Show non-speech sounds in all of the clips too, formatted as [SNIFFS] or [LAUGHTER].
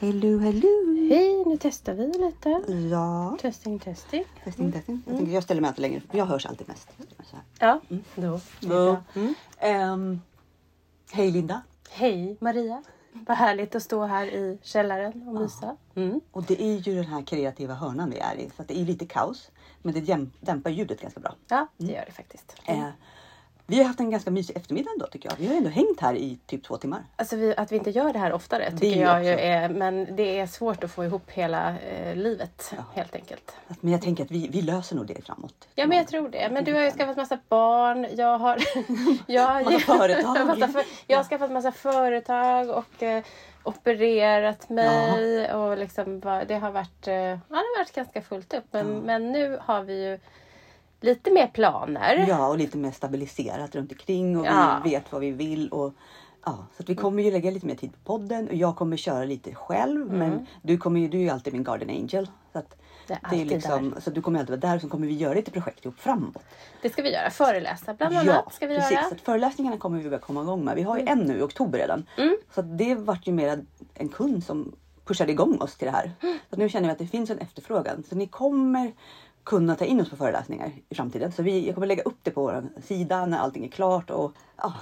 Hello, hello! Hej, nu testar vi lite. Ja, Testing, testing. testing, testing. Jag, tänker, jag ställer mig alltid längre för jag hörs alltid mest. Ja, då. Så, mm. Ehm, hej Linda! Hej Maria. Vad härligt att stå här i källaren och mysa. Mm. Och det är ju den här kreativa hörnan vi är i. Så att det är lite kaos. Men det dämpar ljudet ganska bra. Ja, det gör det faktiskt. Eh, vi har haft en ganska mysig eftermiddag ändå tycker jag. Vi har ändå hängt här i typ två timmar. Alltså vi, att vi inte gör det här oftare tycker jag ju också. är, men det är svårt att få ihop hela eh, livet helt enkelt. Men jag tänker att vi, vi löser nog det framåt. Ja men jag tror det. Men du har ju skaffat massa barn. Jag har, [LAUGHS] jag, Massa företag. massa för, jag har skaffat massa företag och eh, opererat mig. Och liksom, det, har varit, eh, ja, det har varit ganska fullt upp. Men, men nu har vi ju lite mer planer. Ja, och lite mer stabiliserat runt omkring och Ja. vi vet vad vi vill. Och, ja, så vi kommer ju lägga lite mer tid på podden och jag kommer köra lite själv. Men du, kommer ju, du är ju alltid min guardian angel. Så, att Det är det är liksom, så du kommer alltid vara där och så kommer vi göra lite projekt ihop framåt. Det ska vi göra. Föreläsa bland annat ska vi precis. göra. Så föreläsningarna kommer vi börja komma igång med. Vi har ju en nu i oktober redan. Mm. Så det vart ju mer en kund som pushade igång oss till det här. Mm. Så nu känner vi att det finns en efterfrågan. Så ni kommer kunna ta in oss på föreläsningar i framtiden. Så vi, jag kommer lägga upp det på vår sida när allting är klart. Och, ja,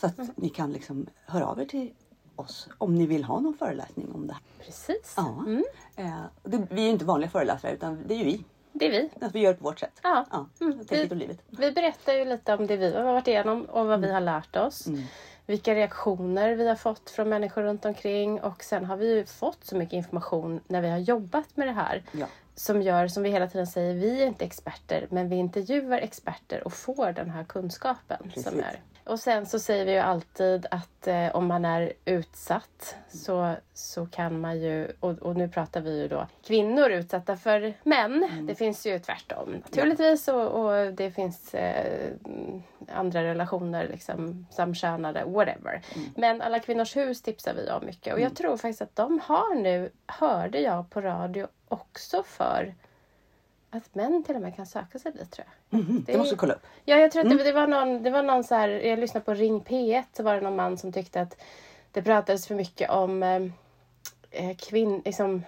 så att Mm. ni kan liksom höra av er till oss om ni vill ha någon föreläsning om det. här. Precis. Ja. Mm. Eh, det, vi är ju inte vanliga föreläsare utan det är ju vi. Det är vi. Att vi gör det på vårt sätt. Ja. Ja, Mm. Leave it. Vi berättar ju lite om det vi har varit igenom och vad vi har lärt oss. Mm. Vilka reaktioner vi har fått från människor runt omkring och sen har vi ju fått så mycket information när vi har jobbat med det här. Ja. Som gör, som vi hela tiden säger, vi är inte experter men vi intervjuar experter och får den här kunskapen. Som Precis. är. Och sen så säger vi ju alltid att eh, om man är utsatt så, så kan man ju, och, och nu pratar vi ju då kvinnor utsatta för män. Mm. Det finns ju tvärtom naturligtvis och, och det finns eh, andra relationer, liksom samkönade, whatever. Mm. Men Alla Kvinnors Hus tipsar vi om mycket och jag tror faktiskt att de har nu, hörde jag på radio också för att män till och med kan söka sig dit tror jag. Mhm, Det det måste du kolla upp. Ja, jag tror att Mm. det, det var någon, det var någon så här, jag lyssnade på Ring P1 så var det någon man som tyckte att det pratades för mycket om eh, eh, kvinn, liksom,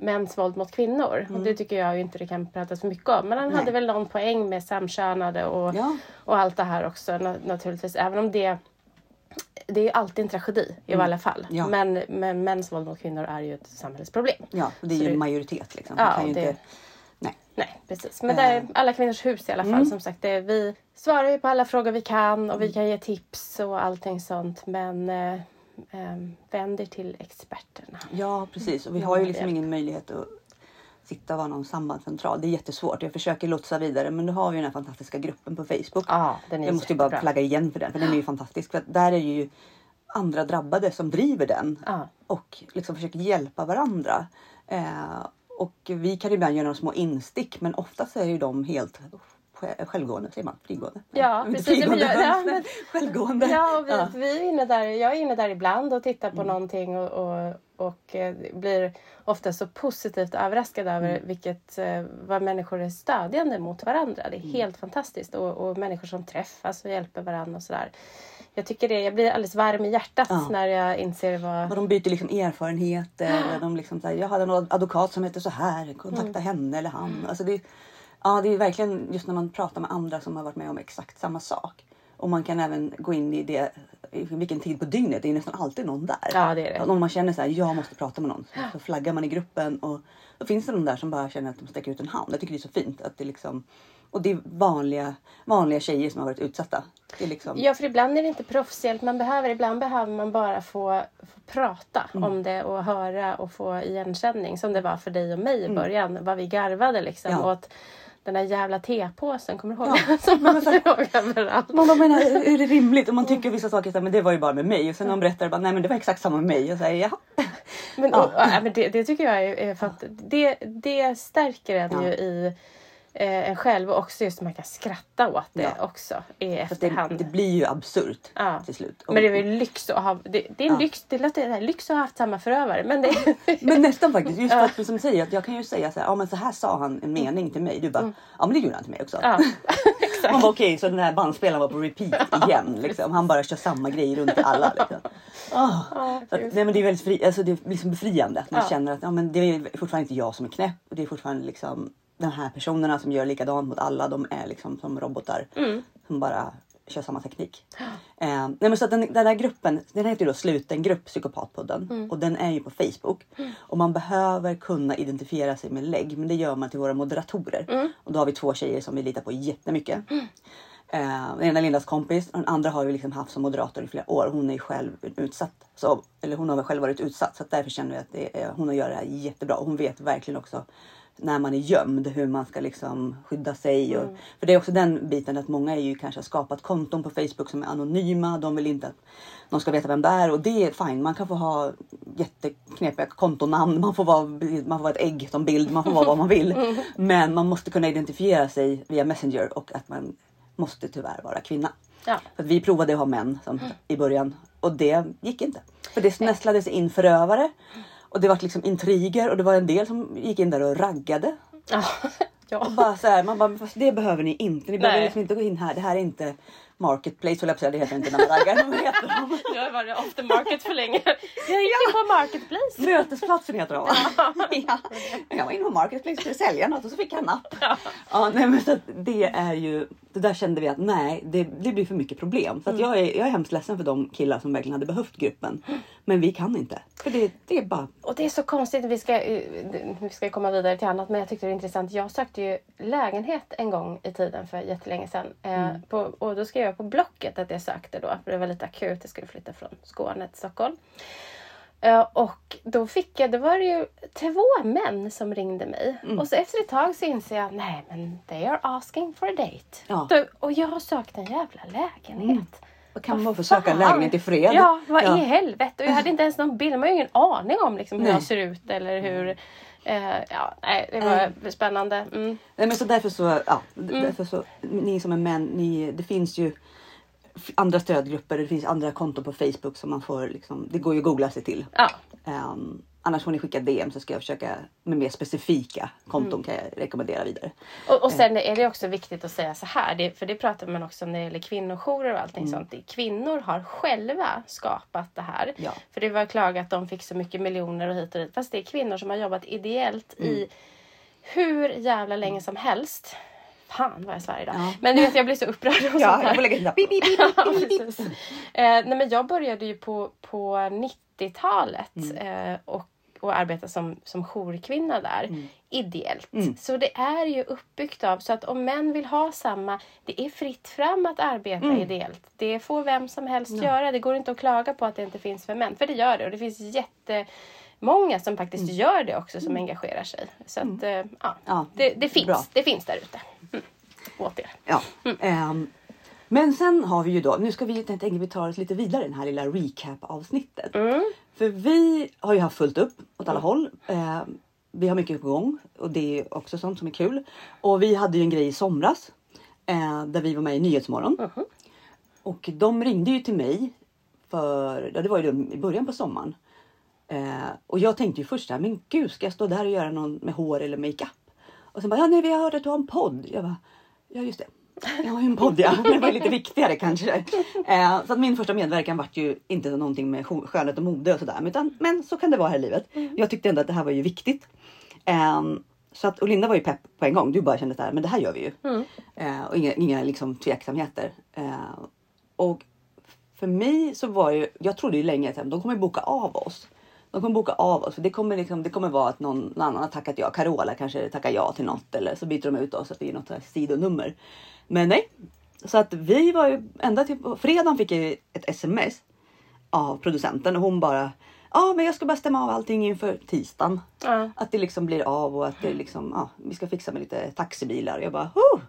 mäns våld mot kvinnor. Och det tycker jag inte det kan pratas för mycket om. Men han Mm. Nej. hade väl någon poäng med samkönade och, Ja, och allt det här också na- naturligtvis. Även om det det är alltid en tragedi i alla fall. Mm. Ja. Men, men mäns våld mot kvinnor är ju ett samhällsproblem. ja det är Så ju en majoritet liksom. Ja, Vi det- inte, nej. Nej, precis. Men Eh. det är alla kvinnors hus i alla fall. Mm. Som sagt, det vi svarar ju på alla frågor vi kan och vi kan ge tips och allting sånt. Men eh, eh, vänd er till experterna. Ja precis och vi har ju liksom ingen möjlighet att sitta och vara någon sambandscentral. Det är jättesvårt. Jag försöker lotsa vidare men då har vi den här fantastiska gruppen på Facebook. Ja, den är jag måste ju bara flagga igen för den för den är ju fantastisk. För där är ju andra drabbade som driver den Ja. och liksom försöker hjälpa varandra. Eh, och vi kan ibland göra några små instick men oftast är ju de helt sj- självgående, säger man? Frigående? Ja, precis. frigående, Ja, ja, men [LAUGHS] självgående. Ja, vi, Ja. vi är inne där, jag är inne där ibland och tittar Mm. på någonting och, och, och eh, blir ofta så positivt överraskad över Mm. vilket, eh, vad människor är stödjande mot varandra. Det är Mm. helt fantastiskt. Och, och människor som träffas och hjälper varandra och sådär. Jag tycker det, jag blir alldeles varm i hjärtat Ja. när jag inser vad... Och de byter liksom erfarenheter. De liksom så här, jag hade en advokat som hette så här. Kontakta Mm. henne eller han. Alltså det, ja, det är verkligen just när man pratar med andra som har varit med om exakt samma sak. Och man kan även gå in i det i vilken tid på dygnet. Det är nästan alltid någon där. Ja, det är det. Om man känner så här, jag måste prata med någon. Så, så flaggar man i gruppen och då finns det någon där som bara känner att de sträcker ut en hand. Jag tycker det är så fint att det liksom och det är vanliga, vanliga tjejer som har varit utsatta. Liksom, Ja, för ibland är det inte proffshjälp man behöver. Ibland behöver man bara få, få prata Mm. om det och höra och få igenkänning. Som det var för dig och mig i början. Vad vi garvade liksom. Mm. Ja. Åt den där jävla tepåsen, kommer du ihåg? [LAUGHS] Som man såg överallt. Man bara menar, är det rimligt? Och man tycker vissa saker, så här, men det var ju bara med mig. Och sen när de berättar, bara, nej men det var exakt samma med mig. Och så här, ja. Men, Ja. och, ja, men det, det tycker jag är, är fant- det, det stärker en Ja. ju i eh, en själv och också just att man kan skratta åt det Ja. också i Fast det, efterhand. det blir ju absurt Ja. till slut. Och- Men det är väl lyx att ha, det, det är en Ja. lyx, det låter det här, lyx att ha haft samma förövare. Men det, [LAUGHS] Men nästan faktiskt. Just för att som säger att jag kan ju säga så här, ja men så här sa han en mening till mig. Du bara, ja men det gjorde han till mig också. ja, [LAUGHS] [LAUGHS] exakt. Man bara okej, så den här bandspelaren var på repeat igen. Liksom. Han bara kör samma grej runt alla. Liksom. Så att, nej, men det är väldigt fri, alltså det är liksom befriande. Att man känner att ja, men det är fortfarande inte jag som är knäpp. Och det är fortfarande liksom de här personerna som gör likadant mot alla. De är liksom som robotar. Mm. Som bara kör samma teknik. [GASPS] Eh, nej, men så att den, den här gruppen, den heter ju då Sluten grupp Psykopatpodden. Mm. Och den är ju på Facebook. Och man behöver kunna identifiera sig med lägg. Men det gör man till våra moderatorer. Mm. Och då har vi två tjejer som vi litar på jättemycket. Eh, den ena är Lindas kompis och den andra har vi liksom haft som moderator i flera år. Hon är ju själv utsatt. Så, eller hon har väl själv varit utsatt så därför känner vi att det är, hon gör det här jättebra. Och hon vet verkligen också när man är gömd hur man ska liksom skydda sig. Och, För det är också den biten att många är ju kanske har skapat konton på Facebook som är anonyma. De vill inte att någon ska veta vem det är och det är fine. Man kan få ha jätteknepiga kontonamn. Man får vara, man får vara ett ägg som bild. Man får vara vad man vill. [LAUGHS] Men man måste kunna identifiera sig via Messenger och att man måste tyvärr vara kvinna. Ja. För vi provade att ha män som, i början och det gick inte. För det nästlades in förövare och det var liksom intriger och det var en del som gick in där och raggade. Ja. [LAUGHS] Och bara så här, man bara, det behöver ni inte. Ni behöver liksom inte gå in här. Det här är inte Marketplace, höll jag på att säga. Det heter inte när man raggar. Men vad heter de? [LAUGHS] Jag har varit off the market för länge. Jag gick in på Marketplace. Mötesplatsen heter de [LAUGHS] ja. Jag var inne på Marketplace för att sälja något och så fick jag napp. Ja, nej, men så det är ju, det där kände vi att nej, det, det blir för mycket problem. Så att jag, är, jag är hemskt ledsen för de killar som verkligen hade behövt gruppen. Men vi kan inte. För det, det är bara, Och det är så konstigt, vi ska, eh, vi ska komma vidare till annat men jag tyckte det var intressant. Jag sökte ju lägenhet en gång i tiden för jättelänge sedan. Eh, på, och då skrev jag på Blocket att jag sökte då, för det var lite akut. Jag skulle flytta från Skåne till Stockholm. Eh, och då fick jag, då var det ju två män som ringde mig. Och så efter ett tag så inser jag, nej men they are asking for a date. Ja. Då, och jag har sökt en jävla lägenhet. vad kan man få söka lägenhet i fred? Ja, vad Ja. i helvete. Och jag hade inte ens någon bild. Man har ju ingen aning om liksom, hur Nej. jag ser ut eller hur... Eh, ja, nej, det var spännande. Mm. Nej men så därför så, ja, d- därför så, ni som är män, ni, det finns ju andra stödgrupper, det finns andra konton på Facebook som man får liksom, det går ju att googla sig till. Ja. Ehm, annars får ni skicka DM så ska jag försöka med mer specifika konton kan jag rekommendera vidare. Och, och sen är det också viktigt att säga så här, det, för det pratar man också om när det gäller kvinnojourer och allting sånt. Det- Kvinnor har själva skapat det här. Ja. För det var klagat att de fick så mycket miljoner och hit och dit. Fast det är kvinnor som har jobbat ideellt i hur jävla länge som helst. Fan vad jag svär idag. Ja. Men du vet jag blir så upprörd och sånt Ja, här. jag får lägga till där. [LAUGHS] Precis. Eh, nej, men jag började ju på, på 90-talet eh, och, och arbeta som, som jourkvinna där ideellt. Så det är ju uppbyggt av så att om män vill ha samma, det är fritt fram att arbeta ideellt. Det får vem som helst göra. Det går inte att klaga på att det inte finns för män, för det gör det. Och det finns jättemånga som faktiskt gör det också som engagerar sig. Så att eh, ja, Ja, det, det finns. bra. Det finns där ute. Mm. Åt er. Ja. ehm, men sen har vi ju då, nu ska vi, jag tänker vi tar oss lite vidare i den här lilla recap avsnittet. För vi har ju haft fullt upp åt alla håll. Ehm, vi har mycket på gång och det är också sånt som är kul. Och vi hade ju en grej i somras eh, där vi var med i Nyhetsmorgon. Och de ringde ju till mig för, ja, det var ju i början på sommaren. Eh, och jag tänkte ju först här, men gud ska jag stå där och göra någon med hår eller makeup? Och sen bara, ja nej vi har hört att du har en podd. Jag bara, ja just det. Jag har ju en podd ja, [LAUGHS] men det var lite viktigare kanske. Eh, så att min första medverkan vart ju inte någonting med skö- skönhet och mode och sådär. Utan, men så kan det vara här i livet. Jag tyckte ändå att det här var ju viktigt. Ehm, så att, och Linda var ju pepp på en gång. Du bara kände att men det här gör vi ju. Eh, och inga, inga liksom tveksamheter. Eh, och för mig så var ju, jag trodde ju länge att de kommer boka av oss. De kommer boka av oss för det kommer, liksom, det kommer vara att någon, någon annan har tackat ja. Carola kanske tackar ja till något eller så byter de ut oss att vi är något sidonummer. Men nej. Så att vi var ju ända till på fredagen fick jag ett sms av producenten och hon bara Ja men jag ska bara stämma av allting inför tisdagen. Ja. Att det liksom blir av och att det liksom, ja, vi ska fixa med lite taxibilar. Jag bara, oh!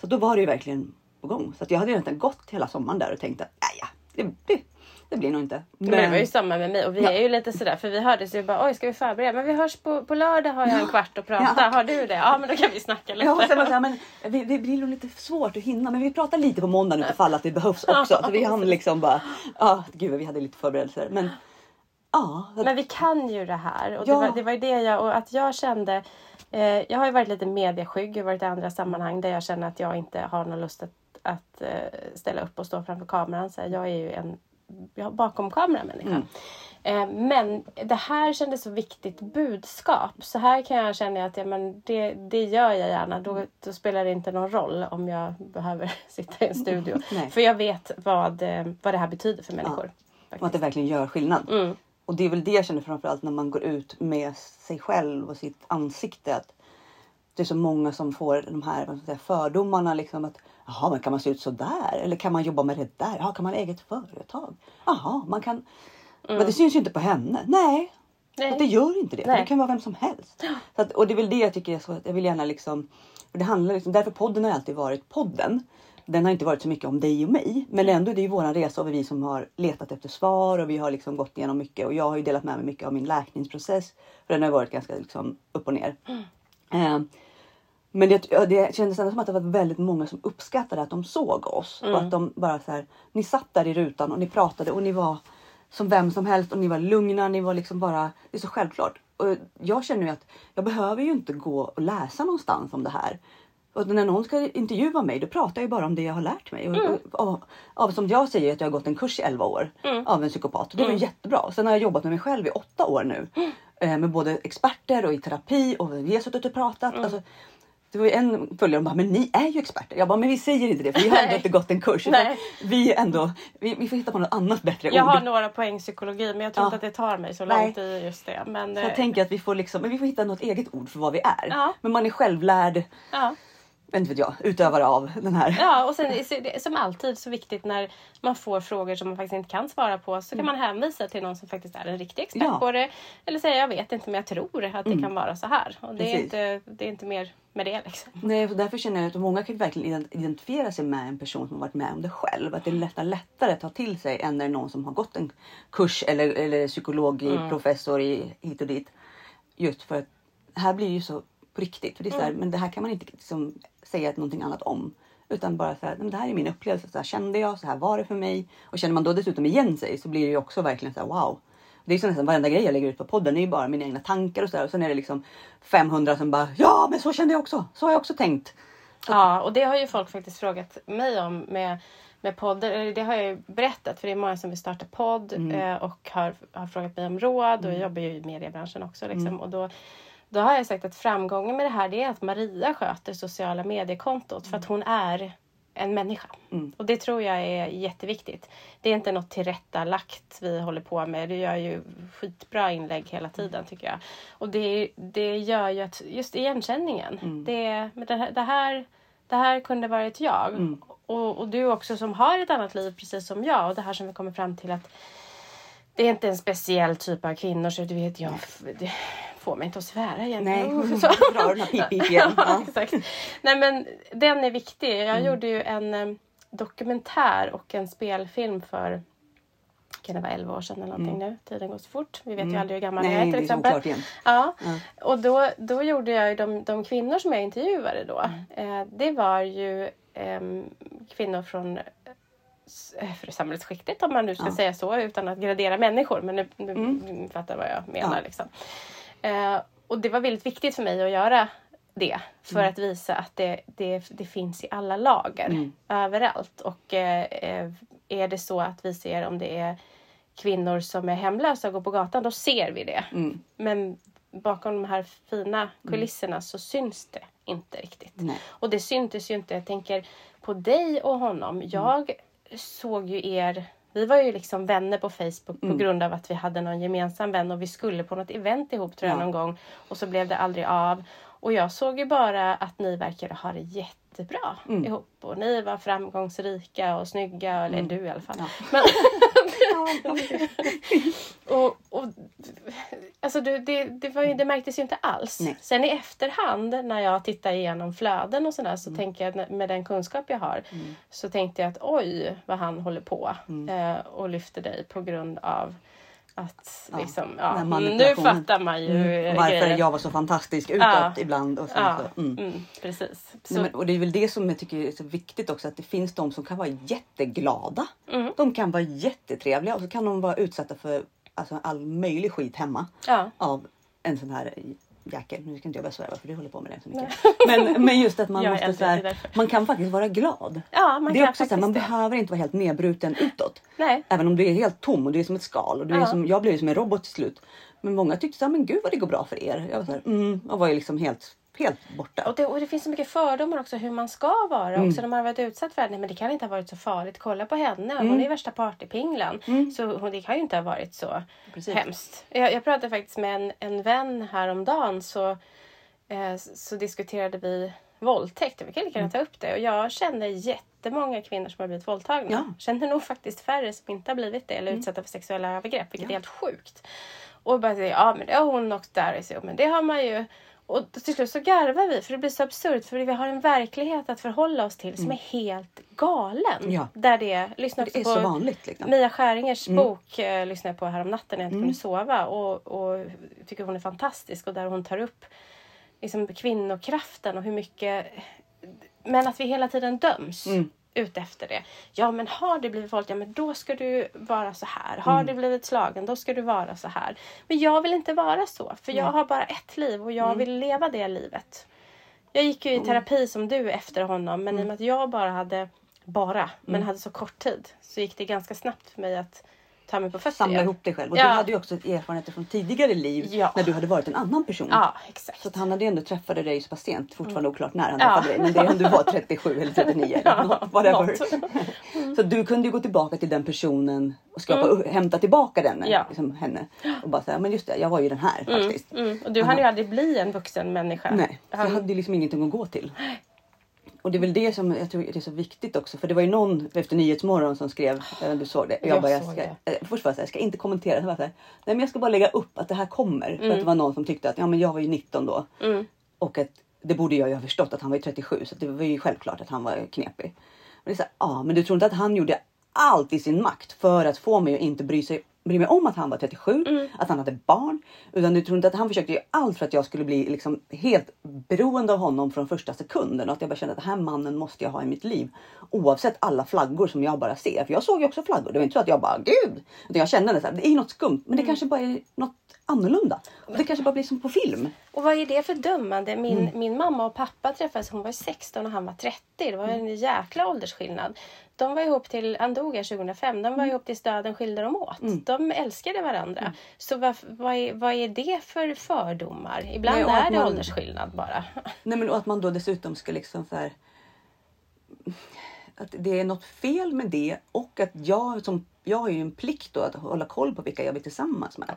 Så då var det ju verkligen på gång. Så att jag hade ju egentligen gått hela sommaren där och tänkte att ja, det, det, det blir nog inte. Men det var ju samma med mig och vi Ja. är ju lite sådär för vi hördes ju bara oj ska vi förbereda men vi hörs på, på lördag har jag en kvart att prata. Ja. Har du det? Ja men då kan vi snacka lite. Ja, och sen men vi, det blir nog lite svårt att hinna men vi pratar lite på måndagen utifall att det behövs också. Så vi hann liksom bara, ja gud vi hade lite förberedelser. Men Ja, Men vi kan ju det här. Och det, var, det var ju det jag, och att jag kände. Eh, jag har ju varit lite medieskygg. Har varit i andra sammanhang där jag känner att jag inte har någon lust att, att eh, ställa upp och stå framför kameran. Så jag är ju en bakom kameran människa. Mm. Eh, men det här kändes så viktigt budskap. Så här kan jag känna att ja, men det, det gör jag gärna. Då, då spelar det inte någon roll om jag behöver [LAUGHS] sitta i en studio. [LAUGHS] För jag vet vad, eh, vad det här betyder för människor. och att det verkligen gör skillnad. Mm. Och det är väl det jag känner framförallt när man går ut med sig själv och sitt ansikte. Att det är så många som får de här säga, fördomarna. Liksom att, Jaha, men kan man se ut så där? Eller kan man jobba med det där? Jaha, kan man ha eget företag? Jaha, man kan... Men det syns ju inte på henne. Nej, Nej. det gör inte det. Nej. det kan vara vem som helst. Att, och det är väl det jag tycker är så jag vill gärna liksom. Det handlar liksom, därför podden har alltid varit podden. Den har inte varit så mycket om dig och mig. Men ändå det är ju våran resa och vi som har letat efter svar och vi har liksom gått igenom mycket. Och jag har ju delat med mig mycket av min läkningsprocess. För den har varit ganska liksom upp och ner. Eh, men det, det kändes ändå som att det var väldigt många som uppskattade att de såg oss. Och att de bara så här, ni satt där i rutan och ni pratade och ni var som vem som helst och ni var lugna. Ni var liksom bara, det är så självklart. Och jag känner ju att jag behöver ju inte gå och läsa någonstans om det här. Och när någon ska intervjua mig då pratar jag ju bara om det jag har lärt mig. Och, och, av, av, som jag säger att jag har gått en kurs i 11 år av en psykopat. Det var ju jättebra. Sen har jag jobbat med mig själv i åtta år nu. Eh, med både experter och i terapi och vi har suttit och pratat. Alltså, det var ju en följare som bara, men ni är ju experter. Jag bara, men vi säger inte det för vi har ändå inte gått en kurs. Vi ändå, vi, vi får hitta på något annat bättre Jag ord. har några poäng psykologi men jag tror Ja. inte att det tar mig så Nej. långt i just det. Men, Så jag eh, tänker att vi får liksom, men vi får hitta något eget ord för vad vi är. Ja. Men man är självlärd, ja. Inte vet jag, utövare av den här. ja, och sen som alltid så viktigt när man får frågor som man faktiskt inte kan svara på så kan man hänvisa till någon som faktiskt är en riktig expert Mm. Ja. Mm. på det. Eller säga jag vet inte men jag tror att det kan vara så här. Och det är, inte, det är inte mer med det liksom. Nej, så därför känner jag att många kan verkligen ident- identifiera sig med en person som har varit med om det själv. Att det är lättare, lättare att ta till sig än när det är någon som har gått en kurs eller, eller psykolog, i, Mm. professor i, hit och dit. Just för att här blir ju så på riktigt. För det är så Mm. här, Men det här kan man inte liksom säga någonting annat om. Utan bara så här, "Men det här är min upplevelse. Så här kände jag, så här var det för mig. Och känner man då dessutom igen sig så blir det ju också verkligen så här wow. Det är så nästan varenda grej jag lägger ut på podden. Är ju bara mina egna tankar och så där. Och sen är det liksom 500 som bara ja men så kände jag också. Så har jag också tänkt. Ja, och det har ju folk faktiskt frågat mig om med, med podden. Eller Det har jag ju berättat för det är många som vill starta podd eh, och har, har frågat mig om råd och jag jobbar ju i mediebranschen också. Liksom. Och då, då har jag sagt att framgången med det här det är att Maria sköter sociala mediekontot för att hon är en människa. Och det tror jag är jätteviktigt. Det är inte något tillrättalagt vi håller på med. Du gör ju skitbra inlägg hela tiden tycker jag. Och det, det gör ju att just igenkänningen. Det, men det, här, det, här, det här kunde varit jag. Och, och du också som har ett annat liv precis som jag. Och det här som vi kommer fram till att det är inte en speciell typ av kvinnor så du vet jag det får mig inte att svära igen. Nej, [LAUGHS] så drar den här pip pip igen. Ja, Ja. exakt. Nej men den är viktig. Jag Mm. gjorde ju en eh, dokumentär och en spelfilm för kan det vara 11 år sedan eller någonting nu. Tiden går så fort. Vi vet ju aldrig hur gammal jag är Mm. Nej, till det är så exempel. igen. Ja. Och då, då gjorde jag ju de, de kvinnor som jag intervjuade då. Mm. Eh, det var ju ehm, kvinnor från eh, för samhällsskiktet om man nu ska säga så utan att gradera människor. Men nu, nu ni fattar vad jag menar. Mm. Ja. Liksom. Eh, och det var väldigt viktigt för mig att göra det för Mm. att visa att det, det, det finns i alla lager Mm. överallt. Och eh, eh, är det så att vi ser om det är kvinnor som är hemlösa och går på gatan, då ser vi det. Mm. Men bakom de här fina kulisserna så syns det inte riktigt. Nej. Och det syntes ju inte. Jag tänker på dig och honom. Mm. Jag såg ju er vi var ju liksom vänner på Facebook Mm. på grund av att vi hade någon gemensam vän och vi skulle på något event ihop tror jag Ja. någon gång. Och så blev det aldrig av. Och jag såg ju bara att ni verkade ha det jättebra Mm. ihop. Och ni var framgångsrika och snygga. Eller du i alla fall. Ja. Men, [LAUGHS] [LAUGHS] och, och, alltså det, det, var ju, det märktes ju inte alls. Nej. Sen i efterhand när jag tittar igenom flöden och sådär Mm. så tänker jag med den kunskap jag har så tänkte jag att oj vad han håller på Mm. eh, och lyfter dig på grund av att Ja, liksom, ja, här nu fattar man ju Mm. varför grejen. jag var så fantastisk utåt Ja. ibland. Och Ja, så, mm. mm, precis. Så, Nej, men, och det är väl det som jag tycker är så viktigt också att det finns de som kan vara jätteglada. Mm. De kan vara jättetrevliga och så kan de vara utsatta för alltså, all möjlig skit hemma av en sån här jäkel. Nu ska inte jag börja svära för du håller på med det så mycket. Men, men just att man [LAUGHS] Jag är måste så är här, man kan faktiskt vara glad. Ja, man det är också så här, man det. behöver inte vara helt nedbruten utåt. Nej. Även om du är helt tom och du är som ett skal. Och du är Ja. som, jag blev som en robot till slut. Men många tyckte så här, men gud vad det går bra för er. Jag var så här, mm, och var ju liksom helt, helt borta. Och det, och det finns så mycket fördomar också hur man ska vara. Mm. Också när man har varit utsatt för det. Men det kan inte ha varit så farligt. Kolla på henne. Mm. Hon är värsta partypinglan. Så hon, det kan ju inte ha varit så Precis. hemskt. Jag, jag pratade faktiskt med en, en vän häromdagen. Så, eh, så diskuterade vi våldtäkt. Vi kan lika Mm. gärna ta upp det. Och jag känner jättemånga kvinnor som har blivit våldtagna. Ja. Mm. Känner nog faktiskt färre som inte har blivit det. Eller utsatta för sexuella övergrepp. Vilket är helt sjukt. Och bara säga, ja men det har hon och där. Så, men det har man ju. Och till slut så garvar vi för det blir så absurt för vi har en verklighet att förhålla oss till som är helt galen. Mm. Ja. Där det, lyssna det är också så på vanligt. Liksom. Mia Skäringers bok eh, lyssnade jag på härom natten när jag inte kunde sova och, och tycker hon är fantastisk och där hon tar upp liksom, kvinnokraften och hur mycket men att vi hela tiden döms Mm. Ut efter det. Ja men har det blivit våld, ja men då ska du vara så här. Har Mm. du blivit slagen, då ska du vara så här. Men jag vill inte vara så, för jag har bara ett liv och Mm. jag vill leva det livet. Jag gick ju i terapi som du efter honom men i Mm. och med att jag bara hade, bara, men hade så kort tid så gick det ganska snabbt för mig att ta mig på fötter Samla ihop dig själv. Och Ja. du hade ju också erfarenheter från tidigare liv Ja. när du hade varit en annan person. Ja, exakt. Så att han hade ändå träffade dig så pass sent, fortfarande oklart när han Mm. Träffade dig. Men det är om du var 37 eller [LAUGHS] 39 eller något, whatever. något. Så du kunde ju gå tillbaka till den personen och skapa, hämta tillbaka den, Mm. Liksom, henne. Och bara säga, men just det, jag var ju den här faktiskt. Mm. Och du hann ju aldrig bli en vuxen människa. Nej, så jag hade ju liksom ingenting att gå till. [GASPS] [SNIFFS] Och det är väl det som jag tror är så viktigt också. För det var ju någon efter Nyhetsmorgon som skrev, jag om du såg det. Jag bara, såg ska, eh, Först var jag så här, jag ska inte kommentera. Så var jag så här, Nej men jag ska bara lägga upp att det här kommer. För att det var någon som tyckte att ja, men jag var ju 19 då. Mm. Och att det borde jag ju ha förstått att han var ju 37. Så det var ju självklart att han var knepig. Men det är så här, ja men du tror inte att han gjorde allt i sin makt för att få mig att inte bry, sig, bry mig om att han var 37, Mm. att han hade barn. Utan du tror inte att han försökte göra allt för att jag skulle bli liksom helt beroende av honom från första sekunden. Och att jag bara kände att den här mannen måste jag ha i mitt liv. Oavsett alla flaggor som jag bara ser. För jag såg ju också flaggor. Det var inte så att jag bara gud. Utan jag kände här, det är något skumt. Men det Mm. kanske bara är något annorlunda. Och det kanske bara blir som på film. Och vad är det för dömande? Min, Mm. min mamma och pappa träffades, hon var 16 och han var 30. Det var en jäkla åldersskillnad. De var ihop till, han dog här 2005, de var Mm. ihop tills döden skilde dem åt. De älskade varandra. Mm. Så vad, vad, är, vad är det för fördomar? Ibland Nej, är det man- åldersskillnad bara. Nej men och att man då dessutom ska liksom så här. Att det är något fel med det och att jag som jag har ju en plikt då att hålla koll på vilka jag blir tillsammans med.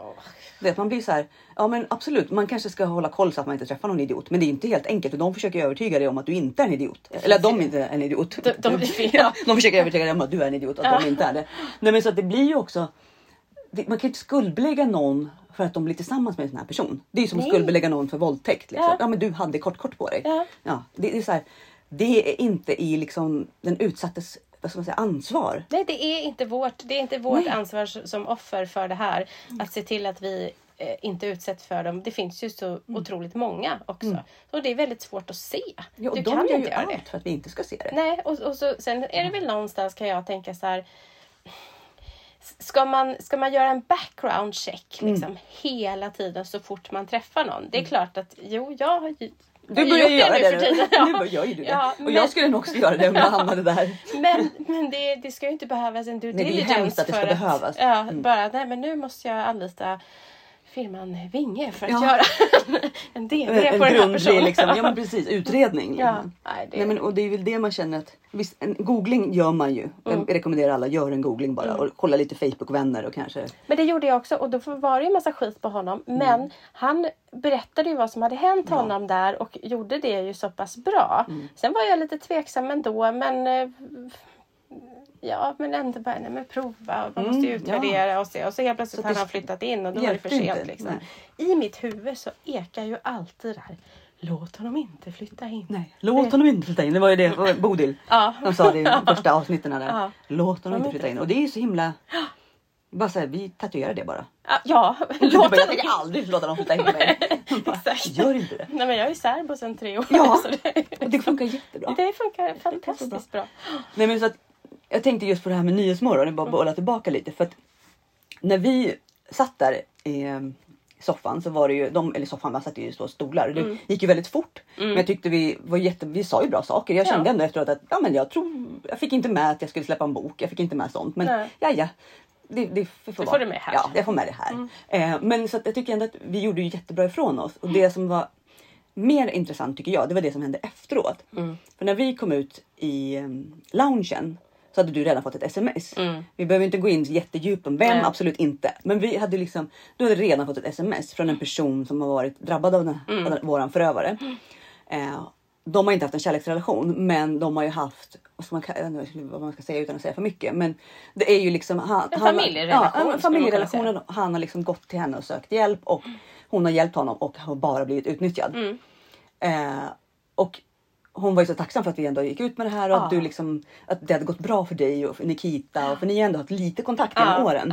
Det är att man blir så här. Ja men absolut, man kanske ska hålla koll så att man inte träffar någon idiot. Men det är inte helt enkelt och de försöker övertyga dig om att du inte är en idiot. Eller att de inte är en idiot. De- de- [LAUGHS] ja, de försöker övertyga dig om att du är en idiot och att Ja. de inte är det. Nej men så att det blir ju också. Det, man kan inte skuldbelägga någon för att de blir tillsammans med en sån här person. Det är som att skuldbelägga någon för våldtäkt. Liksom. Ja. Ja. men du hade kort kort på dig. Ja. Ja, det, det är så här, det är inte i liksom den utsattes vad ska man säga, ansvar. Nej, det är inte vårt, det är inte vårt Nej. ansvar som offer för det här. Att se till att vi eh, inte utsätts för dem. Det finns ju så Mm. otroligt många också. Och det är väldigt svårt att se. Ja, och du de kan gör inte ju göra det. allt för att vi inte ska se det. Nej, och, och så, sen är det väl någonstans kan jag tänka så här. Ska man, ska man göra en background check Mm. liksom, hela tiden så fort man träffar någon? Det är klart att jo, jag har Du börjar gjort göra nu det. för nu. tiden. [LAUGHS] Nu Ja. börjar ju du det. Ja, och jag skulle nog också göra det om jag hamnade där. Men, men det, det ska ju inte behövas en due Nej, det är diligence. hemskt att det ska för behövas. Ja, Mm. bara nej men nu måste jag anlita firman Vinge för att Ja. göra [LAUGHS] en DV En på den här personen. liksom, ja men [LAUGHS] precis, utredning. Ja, Liksom. nej, det, Nej, men, och det är väl det man känner att visst, en googling gör man ju. Mm. Jag rekommenderar alla, gör en googling bara och kolla lite Facebook-vänner och kanske. Men det gjorde jag också och då var det ju massa skit på honom. Men han berättade ju vad som hade hänt Ja. honom där och gjorde det ju så pass bra. Sen var jag lite tveksam ändå men eh, Ja men ändå bara, nej men prova. Man måste ju Mm, utvärdera och se. Och så helt plötsligt Så har det han flyttat in och då var det för sent. Liksom. I mitt huvud så ekar ju alltid det här. Låt honom inte flytta in. Nej, låt honom inte flytta in. Det var ju det Bodil [LAUGHS] Ja. sa det i [LAUGHS] första avsnitten där. Ja. Låt honom inte flytta in. Och det är ju så himla. Bara så här, vi tatuerar det bara. Ja, Ja, låt bara, jag tänker aldrig låta dem flytta in mig. [LAUGHS] Bara, Exakt. Gör inte det. Nej men jag är ju särbo sedan tre år. Ja. Det, Och det funkar jättebra. det funkar så bra. fantastiskt bra. Nej, men så att, jag tänkte just på det här med Nyhetsmorgon, jag bara bolla tillbaka lite. För att när vi satt där i eh, soffan så var det ju, de, eller soffan, man satt ju i så stolar. Det Mm. gick ju väldigt fort. Men jag tyckte vi var jätte, vi sa ju bra saker. Jag kände Ja. ändå efteråt att ja, men jag tror, jag fick inte med att jag skulle släppa en bok. Jag fick inte med sånt. Men Nej. ja, ja. Det, det får, får vara. du med här. Mm. Ja, jag får med det här. Eh, men så jag tycker ändå att vi gjorde ju jättebra ifrån oss. Och det som var mer intressant tycker jag, det var det som hände efteråt. Mm. För när vi kom ut i um, loungen så hade du redan fått ett sms. Mm. Vi behöver inte gå in jättedjupt om vem, Nej. absolut inte. Men vi hade liksom, du hade redan fått ett sms från en person som har varit drabbad av, den, Mm. av våran förövare. Eh, de har inte haft en kärleksrelation men de har ju haft, man, ka- jag vet inte vad man ska säga utan att säga för mycket. Men det är ju liksom han, En han- familjerelation, Ja, en familjerelation. Han har liksom gått till henne och sökt hjälp och hon har hjälpt honom och har bara blivit utnyttjad. Mm. Eh, och hon var ju så tacksam för att vi ändå gick ut med det här och att, Ja. du liksom, att det hade gått bra för dig och för Nikita. Och för ni har ändå haft lite kontakt genom åren.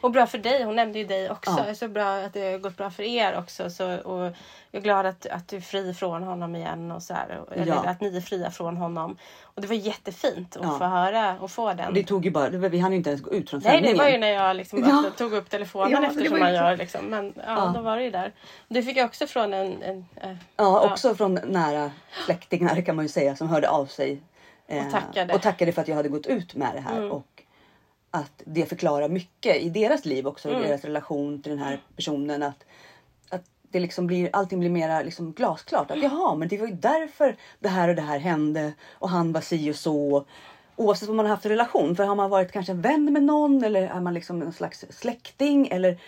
Och bra för dig, hon nämnde ju dig också. Ja. Det är så bra att det har gått bra för er också. Så, och jag är glad att, att du är fri från honom igen. Och så här, och, eller Ja. att ni är fria från honom. Och det var jättefint att Ja. få höra och få den. Och det tog ju bara, vi hann ju inte ens gå ut från Nej, sändningen. det var ju när jag liksom Ja. tog upp telefonen Ja, eftersom ju man gör. Liksom. Men ja, då var det ju där. Du fick jag också från en... en eh, Ja, också från nära släktingar kan man ju säga som hörde av sig. eh, Och tackade. och tackade för att jag hade gått ut med det här. Mm. Och att det förklarar mycket i deras liv också, Mm. i deras relation till den här personen. Att, att det liksom blir, allting blir mer liksom glasklart. Att jaha, men det var ju därför det här och det här hände. Och han var si och så. Oavsett vad man har haft för relation. För har man varit kanske vän med någon eller är man liksom en slags släkting eller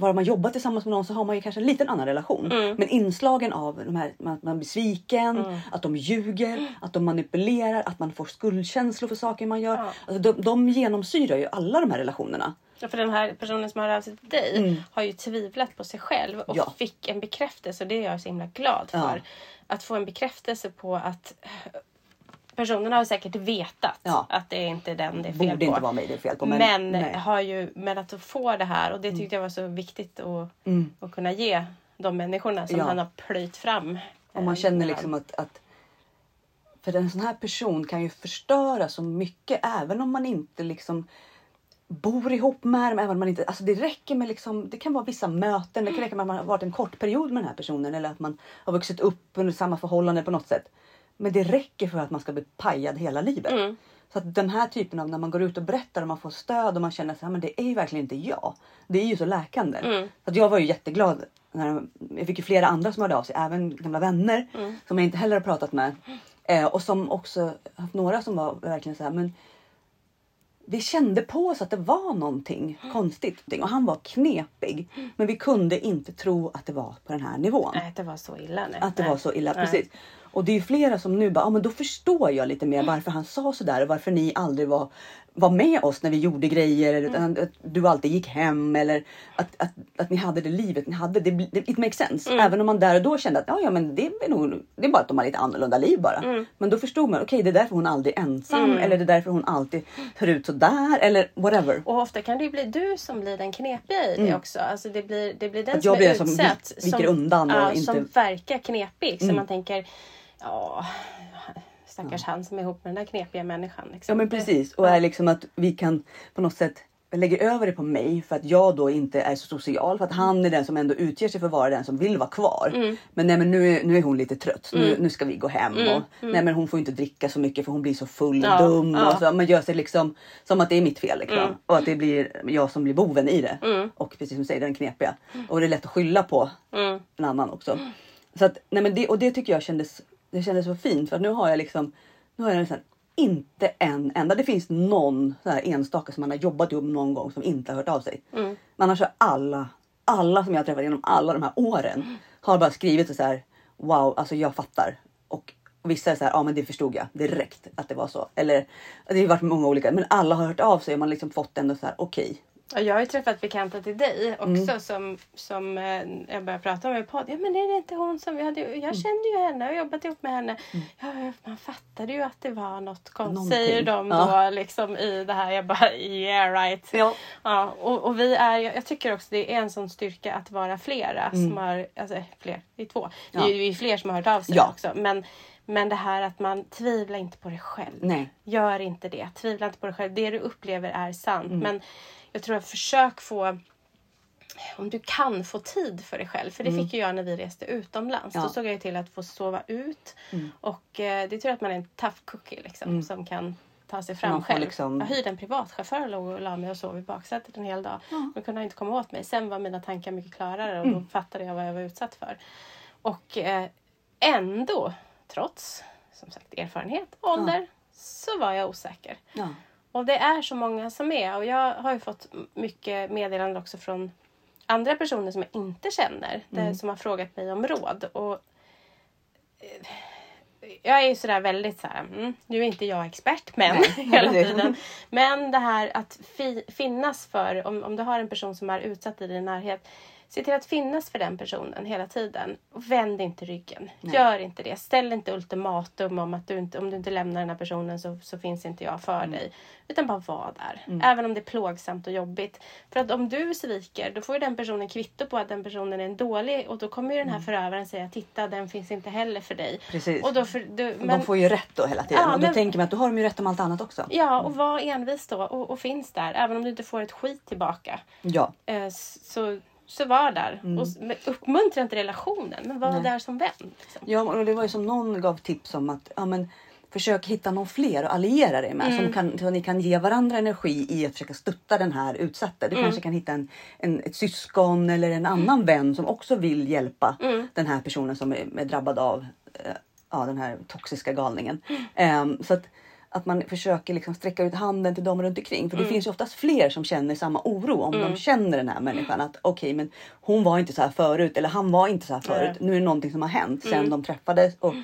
har man jobbat tillsammans med någon så har man ju kanske en liten annan relation. Men inslagen av de här, att man blir sviken, att de ljuger, att de manipulerar, att man får skuldkänslor för saker man gör. Ja. Alltså de, de genomsyrar ju alla de här relationerna. Ja, För den här personen som har av sig till dig har ju tvivlat på sig själv och Mm. Ja. fick en bekräftelse. Det är jag så himla glad för. Ja. Att få en bekräftelse på att personen har säkert vetat Ja. att det är inte den det är fel Borde på. inte vara mig det är fel på. Men, Men. Mm. har ju, men att få det här och det tyckte jag var så viktigt att, Mm. att kunna ge de människorna som Ja. han har plöjt fram. Och man Eh, känner liksom att, att för en sån här person kan ju förstöra så mycket även om man inte liksom bor ihop med dem. Även om man inte, alltså det räcker med liksom, det kan vara vissa möten, det kan räcka med att man har varit en kort period med den här personen eller att man har vuxit upp under samma förhållande på något sätt. Men det räcker för att man ska bli pajad hela livet. Mm. Så att den här typen av när man går ut och berättar och man får stöd och man känner här, men det är ju verkligen inte jag. Det är ju så läkande. Mm. Så att jag var ju jätteglad. När, jag fick ju flera andra som hörde av sig, även gamla vänner Mm. som jag inte heller har pratat med. Eh, och som också haft några som var verkligen så här, men vi kände på oss att det var någonting konstigt. Och han var knepig. Men vi kunde inte tro att det var på den här nivån. Nej, att det var så illa. Nej. Att det nej. var så illa. Nej. Precis. Och det är ju flera som nu bara, ah, men då förstår jag lite mer varför han sa sådär och varför ni aldrig var, var med oss när vi gjorde grejer. Mm. utan att du alltid gick hem eller att, att, att ni hade det livet ni hade. Det, det it makes sense. Mm. Även om man där och då kände att ja, ja, men det, är nog, det är bara att de har lite annorlunda liv bara. Mm. Men då förstod man, okej det är därför hon aldrig är ensam eller det är därför hon alltid ser ut sådär eller whatever. Och ofta kan det ju bli du som blir den knepiga i det också. Alltså det blir, det blir den Mm. Att som jag blir är den som utsatt. vik- viker undan och ja, inte- Som verkar knepig. Så Mm. man tänker, ja, stackars han som är ihop med den där knepiga människan. Liksom. Ja men precis. Och Ja. är liksom att vi kan på något sätt lägger över det på mig för att jag då inte är så social. För att han är den som ändå utger sig för att vara den som vill vara kvar. Mm. Men nej men nu är, nu är hon lite trött. Nu, nu ska vi gå hem. Mm. Och, nej men hon får inte dricka så mycket för hon blir så full och Ja, dum. ja. Och så, man gör sig liksom som att det är mitt fel. Liksom. Mm. Och att det blir jag som blir boven i det. Mm. Och precis som du säger den knepiga. Och det är lätt att skylla på Mm. en annan också. Så att, nej men det, och det tycker jag kändes, det kändes så fint för nu har jag liksom, nu har jag nästan inte en enda, det finns någon så enstaka som man har jobbat ihop någon gång som inte har hört av sig. Mm. Men annars har alla, alla som jag har träffat genom alla de här åren har bara skrivit så här, wow, alltså jag fattar. Och vissa är så här, ja men det förstod jag direkt att det var så. Eller det har varit många olika, men alla har hört av sig och man har liksom fått ändå så här, okej. Och jag har ju träffat bekanta till dig också Mm. som, som eh, jag började prata om i podd. Ja men är det inte hon som vi hade, Mm. jag kände ju henne och jobbat ihop med henne. Ja, man fattade ju att det var något konstigt. Säger de Ja. då liksom i det här. Jag bara yeah right. Ja. Ja, och, och vi är, jag tycker också det är en sån styrka att vara flera som har, alltså fler, det är två. Det är Mm. Ja. ju fler som har hört av sig Ja. också. Men, men det här att man tvivlar inte på det själv. Nej. Gör inte det. Tvivla inte på dig själv. Det du upplever är sant. Mm. Men jag tror att försök få om du kan få tid för dig själv. För det Mm. fick ju jag när vi reste utomlands. Ja. Då såg jag till att få sova ut. Mm. Och eh, det är tur att man är en tough cookie liksom, som kan ta sig fram själv. liksom- Jag hyrde en privatchaufför och låg och la mig och sov i baksätet en hel dag. Då kunde han inte komma åt mig. Sen var mina tankar mycket klarare och Mm. då fattade jag vad jag var utsatt för. Och eh, ändå, trots som sagt erfarenhet, ålder, så var jag osäker. Ja. Och det är så många som är. Och jag har ju fått mycket meddelanden också från andra personer som jag inte känner. Där, som har frågat mig om råd. Och eh, jag är ju sådär väldigt så här, mm, nu är inte jag expert men [LAUGHS] hela det- tiden. Men det här att fi, finnas för, om, om du har en person som är utsatt i din närhet, se till att finnas för den personen hela tiden. Och vänd inte ryggen. Nej. Gör inte det. Ställ inte ultimatum om att du inte, om du inte lämnar den här personen så, så finns inte jag för dig. Utan bara var där. Även om det är plågsamt och jobbigt. För att om du sviker då får den personen kvitto på att den personen är en dålig och då kommer ju den här förövaren säga titta den finns inte heller för dig. Precis. Och då för, du, men, De får ju rätt då hela tiden. Ja, och då men- tänker man att då har de ju rätt om allt annat också. Ja, och var envis då och, och finns där. Även om du inte får ett skit tillbaka. Ja. Eh, så, så var där. Och, s- men uppmuntra inte relationen, men var Nej. där som vän. Liksom. Ja, och det var ju som någon gav tips om att ja, men, försök hitta någon fler att alliera dig med. Som kan, så ni kan ge varandra energi i att försöka stötta den här utsatta. Du kanske kan hitta en, en, ett syskon eller en annan vän som också vill hjälpa den här personen som är, är drabbad av eh, ja, den här toxiska galningen. Ehm, så att, att man försöker liksom sträcka ut handen till dem runt omkring. För det finns ju oftast fler som känner samma oro om de känner den här människan. Att okej, men hon var inte så här förut eller han var inte så här förut. Nu är det någonting som har hänt sen de träffades och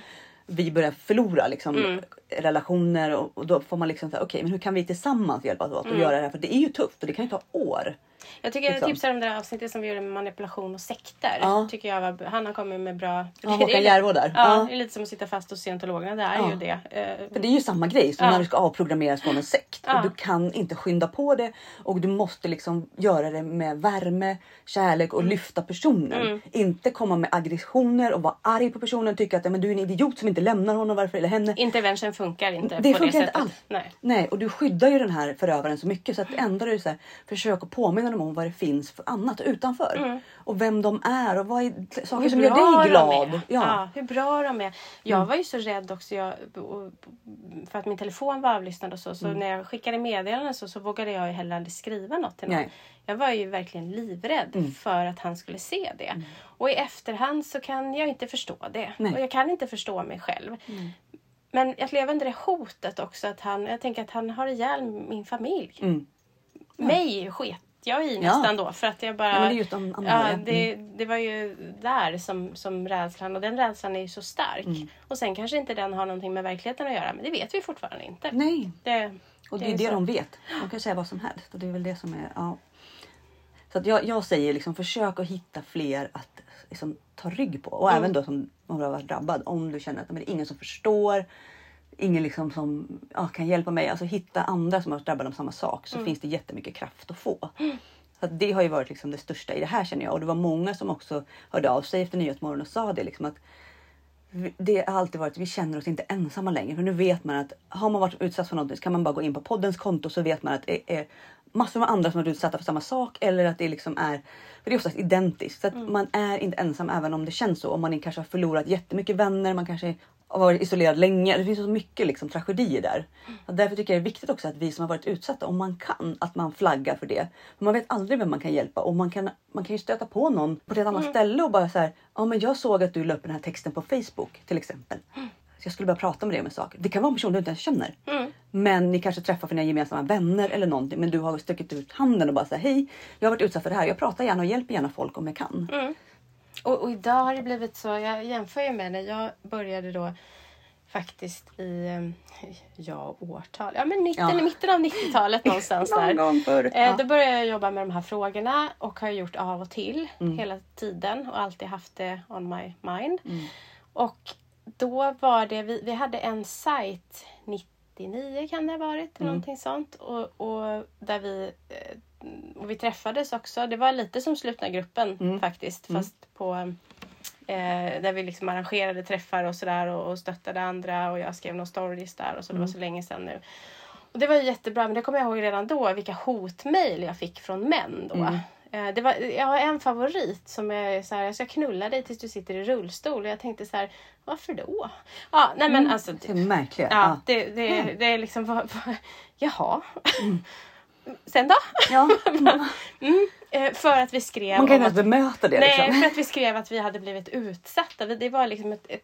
vi börjar förlora liksom, relationer och, och då får man liksom säga okej, men hur kan vi tillsammans hjälpas åt och göra det här? För det är ju tufft och det kan ju ta år. Jag tycker jag Liksom. tipsar om det där avsnittet som vi gjorde med manipulation och sekter. Ja. Tycker jag var, han har kommit med bra... Ja, Håkan Järvå där. Ja, Ja. det är lite som att sitta fast hos scientologerna. Det är Ja. ju det. Eh, För det är ju samma grej som Ja. när du ska avprogrammeras från en sekt. Ja. Och du kan inte skynda på det och du måste liksom göra det med värme, kärlek och lyfta personen. Inte komma med aggressioner och vara arg på personen och tycka att men du är en idiot som inte lämnar honom varför eller henne. Intervention funkar inte Det på funkar det inte sättet. alls. Nej. Nej, och du skyddar ju den här förövaren så mycket så att ändå är det så här, försök att påminna dem om vad det finns för annat utanför. Och vem de är och vad är saker Hur som gör dig glad. Ja. Ja. hur bra de är. Jag var ju så rädd också jag, för att min telefon var avlyssnad och så. Så när jag skickade meddelanden så, så vågade jag ju heller aldrig skriva något till någon. Nej. Jag var ju verkligen livrädd för att han skulle se det. Och i efterhand så kan jag inte förstå det. Nej. Och jag kan inte förstå mig själv. Men att leva under det hotet också. Att han, jag tänker att han har ihjäl min familj. Mm. Mig sket jag i Ja. nästan då. För att jag bara... Ja, det ja, ja. det, det var ju där som, som rädslan. Och den rädslan är ju så stark. Mm. Och sen kanske inte den har någonting med verkligheten att göra. Men det vet vi fortfarande inte. Nej, Det, Och det är det så. de vet. De kan säga vad som helst. Och det är väl det som är... Ja. Så att jag, jag säger liksom försök att hitta fler att liksom, ta rygg på. Och även då som har varit drabbad. Om du känner att men det är ingen som förstår. Ingen liksom som ja, kan hjälpa mig. Alltså hitta andra som har varit drabbade av samma sak. Så finns det jättemycket kraft att få. Så att det har ju varit liksom det största i det här känner jag. Och det var många som också hörde av sig efter Nyhetsmorgon och sa det. Liksom att det har alltid varit, vi känner oss inte ensamma längre. För nu vet man att har man varit utsatt för något så kan man bara gå in på poddens konto så vet man att det är massor med andra som har varit utsatta för samma sak. Eller att det liksom är, för det är oftast identiskt. Så att man är inte ensam även om det känns så. Om man kanske har förlorat jättemycket vänner, man kanske har varit isolerad länge. Det finns så mycket liksom, tragedier där. Och därför tycker jag det är viktigt också att vi som har varit utsatta, om man kan, att man flaggar för det. För man vet aldrig vem man kan hjälpa och man kan, man kan ju stöta på någon på ett annat ställe och bara så här, ja men jag såg att du la upp den här texten på Facebook till exempel. Så jag skulle bara prata med dig om en sak. Det kan vara en person du inte ens känner. Men ni kanske träffar för dina gemensamma vänner eller någonting. Men du har stuckit ut handen och bara säger hej, jag har varit utsatt för det här. Jag pratar gärna och hjälper gärna folk om jag kan. Och, och idag har det blivit så, jag jämför ju med när jag började då faktiskt i, eh, ja årtal, ja men 90, Ja. mitten av 90-talet någonstans [LAUGHS] Någon där. gång förr. Eh. Då började jag jobba med de här frågorna och har gjort av och till Mm. hela tiden och alltid haft det on my mind. Mm. Och då var det, vi, vi hade en sajt 99 kan det ha varit, eller Mm. någonting sånt. Och, och där vi eh, och vi träffades också. Det var lite som slutna gruppen Mm. faktiskt. Fast på eh, där vi liksom arrangerade träffar och sådär och, och stöttade andra och jag skrev några stories där och så. Mm. Det var så länge sedan nu. Och det var ju jättebra men det kommer jag ihåg redan då vilka hotmail jag fick från män då. Mm. Eh, Det var, jag har en favorit som är så här, jag ska knulla dig tills du sitter i rullstol. Och jag tänkte så här, varför då? Ja, nej men alltså. Det är märkliga. Ja, Ja. det, det, Mm. det är liksom, vad, vad, jaha. [LAUGHS] Sen då? Ja. [LAUGHS] Mm, eh, för att vi skrev Man kan inte att ens bemöta det. Nej, liksom. för att vi skrev att vi hade blivit utsatta. Det var liksom ett, ett,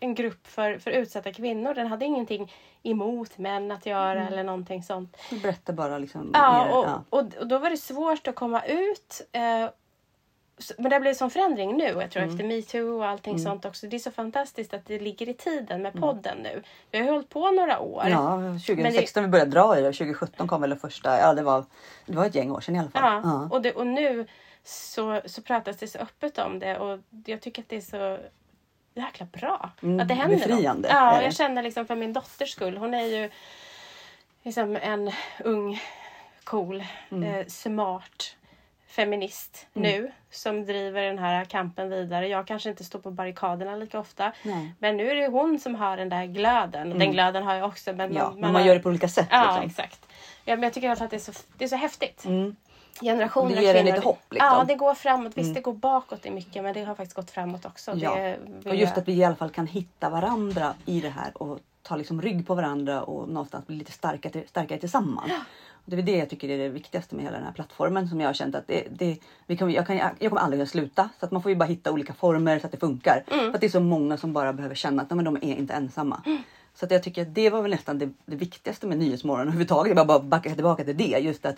en grupp för, för utsatta kvinnor. Den hade ingenting emot män att göra eller någonting sånt. Du berättar bara liksom. Ja, mer, och, ja. och, och då var det svårt att komma ut. Eh, men det har blivit sån förändring nu. Jag tror Mm. efter metoo och allting sånt också. Det är så fantastiskt att det ligger i tiden med Mm. podden nu. Vi har ju hållit på några år. Ja, 2016 vi började dra i det och 2017 kom väl det första. Ja, det var, det var ett gäng år sedan i alla fall. Ja, Ja. Och, det, och nu så, så pratas det så öppet om det och jag tycker att det är så jäkla bra. Mm, att det händer befriande något. Ja, det. jag känner liksom för min dotters skull. Hon är ju liksom en ung, cool, Mm. eh, smart feminist nu som driver den här kampen vidare. Jag kanske inte står på barrikaderna lika ofta. Nej. Men nu är det hon som har den där glöden. Den glöden har jag också. Men Mm. Ja, man, men man har- gör det på olika sätt. Ja, liksom. exakt. Ja, men jag tycker att det är så, det är så häftigt. Mm. Generationer Det ger en lite hopp, liksom. Ja, det går framåt. Visst, det går bakåt i mycket men det har faktiskt gått framåt också. Ja. Det Och just att vi i alla fall kan hitta varandra i det här och ta liksom rygg på varandra och någonstans bli lite starkare, starkare tillsammans. Det är det jag tycker är det viktigaste med hela den här plattformen som jag har känt att det, det, vi kan, jag, kan, jag kommer aldrig att sluta. Så att man får ju bara hitta olika former så att det funkar. För att det är så många som bara behöver känna att nej, men de är inte ensamma. Så att jag tycker att det var väl nästan det, det viktigaste med Nyhetsmorgon överhuvudtaget. Jag bara backa tillbaka till det. Just att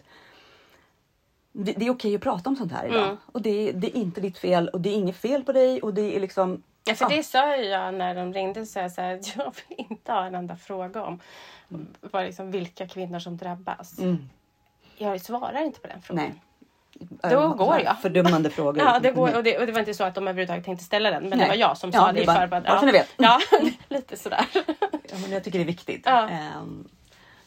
det, det är okej att prata om sånt här idag. Och det, det är inte ditt fel och det är inget fel på dig och det är liksom Ja, för Ja. det sa jag när de ringde. Så jag, så här, [LAUGHS] jag vill inte ha en enda fråga om vad liksom, vilka kvinnor som drabbas. Mm. Jag svarar inte på den frågan. Nej. Då går jag. Fördömande frågor. [LAUGHS] Ja, det går, och, det, och det var inte så att de överhuvudtaget tänkte ställa den. Men Nej. det var jag som Ja, sa det i bara så ni vet. [LAUGHS] Ja, lite sådär. Ja, men jag tycker det är viktigt. Ja. Ehm,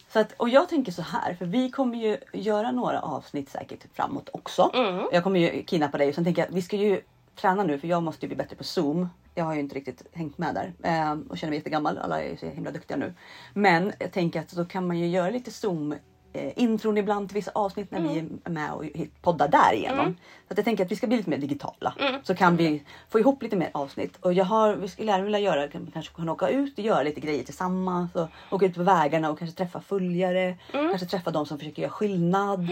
så att, och jag tänker så här, för vi kommer ju göra några avsnitt säkert framåt också. Mm. Jag kommer ju kidnappa dig och sen tänker jag vi ska ju träna nu för jag måste ju bli bättre på zoom. Jag har ju inte riktigt hängt med där ehm, och känner mig jättegammal. Alla är ju så himla duktiga nu. Men jag tänker att då kan man ju göra lite zoom eh, intron ibland till vissa avsnitt när vi är med och poddar därigenom. Så att jag tänker att vi ska bli lite mer digitala. Så kan vi få ihop lite mer avsnitt. Och jag har, vi skulle gärna vilja göra, kan- kanske kunna åka ut och göra lite grejer tillsammans. Och åka ut på vägarna och kanske träffa följare. Kanske träffa de som försöker göra skillnad.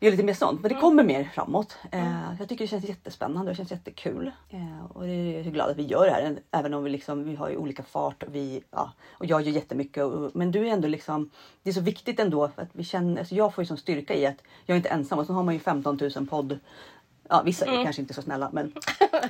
Göra lite mer sånt. Men det kommer mer framåt. Eh, jag tycker det känns jättespännande och det känns jättekul. Eh, och det är jag glad att vi gör det här. Även om vi, liksom, vi har ju olika fart. Och, vi, ja, och jag gör jättemycket. Och, men du är ändå liksom. Det är så viktigt ändå. Att vi känner, alltså jag får ju sån styrka i att jag är inte ensam. Och så har man ju 15 000 podd. Ja, vissa är kanske inte så snälla men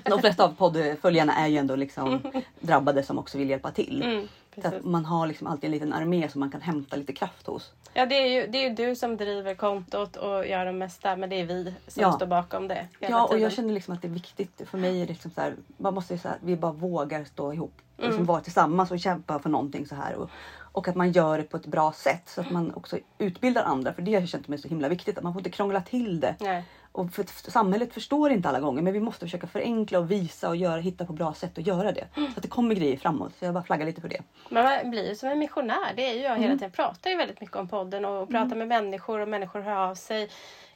de flesta av poddföljarna är ju ändå liksom drabbade som också vill hjälpa till. Mm, så precis. att man har liksom alltid en liten armé som man kan hämta lite kraft hos. Ja, det är, ju, det är ju du som driver kontot och gör det mesta. Men det är vi som Ja. står bakom det Ja, och tiden. jag känner liksom att det är viktigt. För mig är det liksom så här, man måste ju så här, vi bara vågar stå ihop. Och Mm. liksom vara tillsammans och kämpa för någonting så här. Och, och att man gör det på ett bra sätt så att man också utbildar andra. För det har jag känt mig så himla viktigt. Att man får inte krångla till det. Nej. Och för, samhället förstår inte alla gånger men vi måste försöka förenkla och visa och göra, hitta på bra sätt att göra det. Så att det kommer grejer framåt. Så jag bara flaggar lite för det. Man blir ju som en missionär. Det är ju jag Mm. hela tiden. pratar ju väldigt mycket om podden och pratar med människor och människor hör av sig.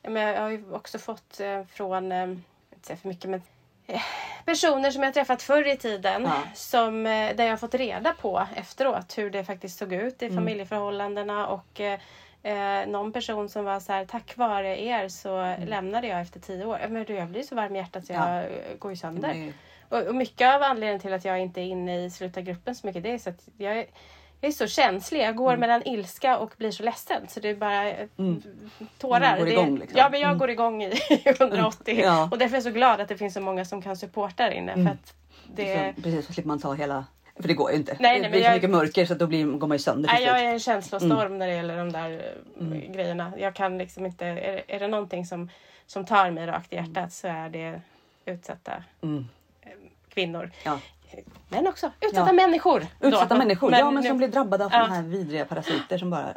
Men jag har ju också fått eh, från, eh, jag vill inte säga för mycket men eh, personer som jag träffat förr i tiden. Ja. Som, där jag har fått reda på efteråt hur det faktiskt såg ut i Mm. familjeförhållandena. Och eh, någon person som var så här, tack vare er så lämnade jag efter tio år. Men du, jag blir så varm i hjärtat så jag Mm. Ja. går ju sönder. Och, och mycket av anledningen till att jag inte är inne i slutargruppen så mycket det är så att jag är, jag är så känslig. Jag går Mm. mellan ilska och blir så ledsen så det är bara eh, tårar. Man går igång, liksom. Ja, men jag går igång i [LAUGHS] 180. Ja. Och därför är jag så glad att det finns så många som kan supporta där inne. För att det, precis, så slipper man ta hela... För det går ju inte. Nej, nej, det men blir så jag- mycket mörker så att då blir, går man ju sönder Nej, jag är en känslostorm Mm. när det gäller de där eh, grejerna. Jag kan liksom inte, är, är det någonting som, som tar mig rakt i hjärtat så är det utsatta Mm. kvinnor. Ja. Men också utsatta Ja. människor. då. Utsatta människor, ja men nu- som blir drabbade av Ja. sådana här vidriga parasiter som bara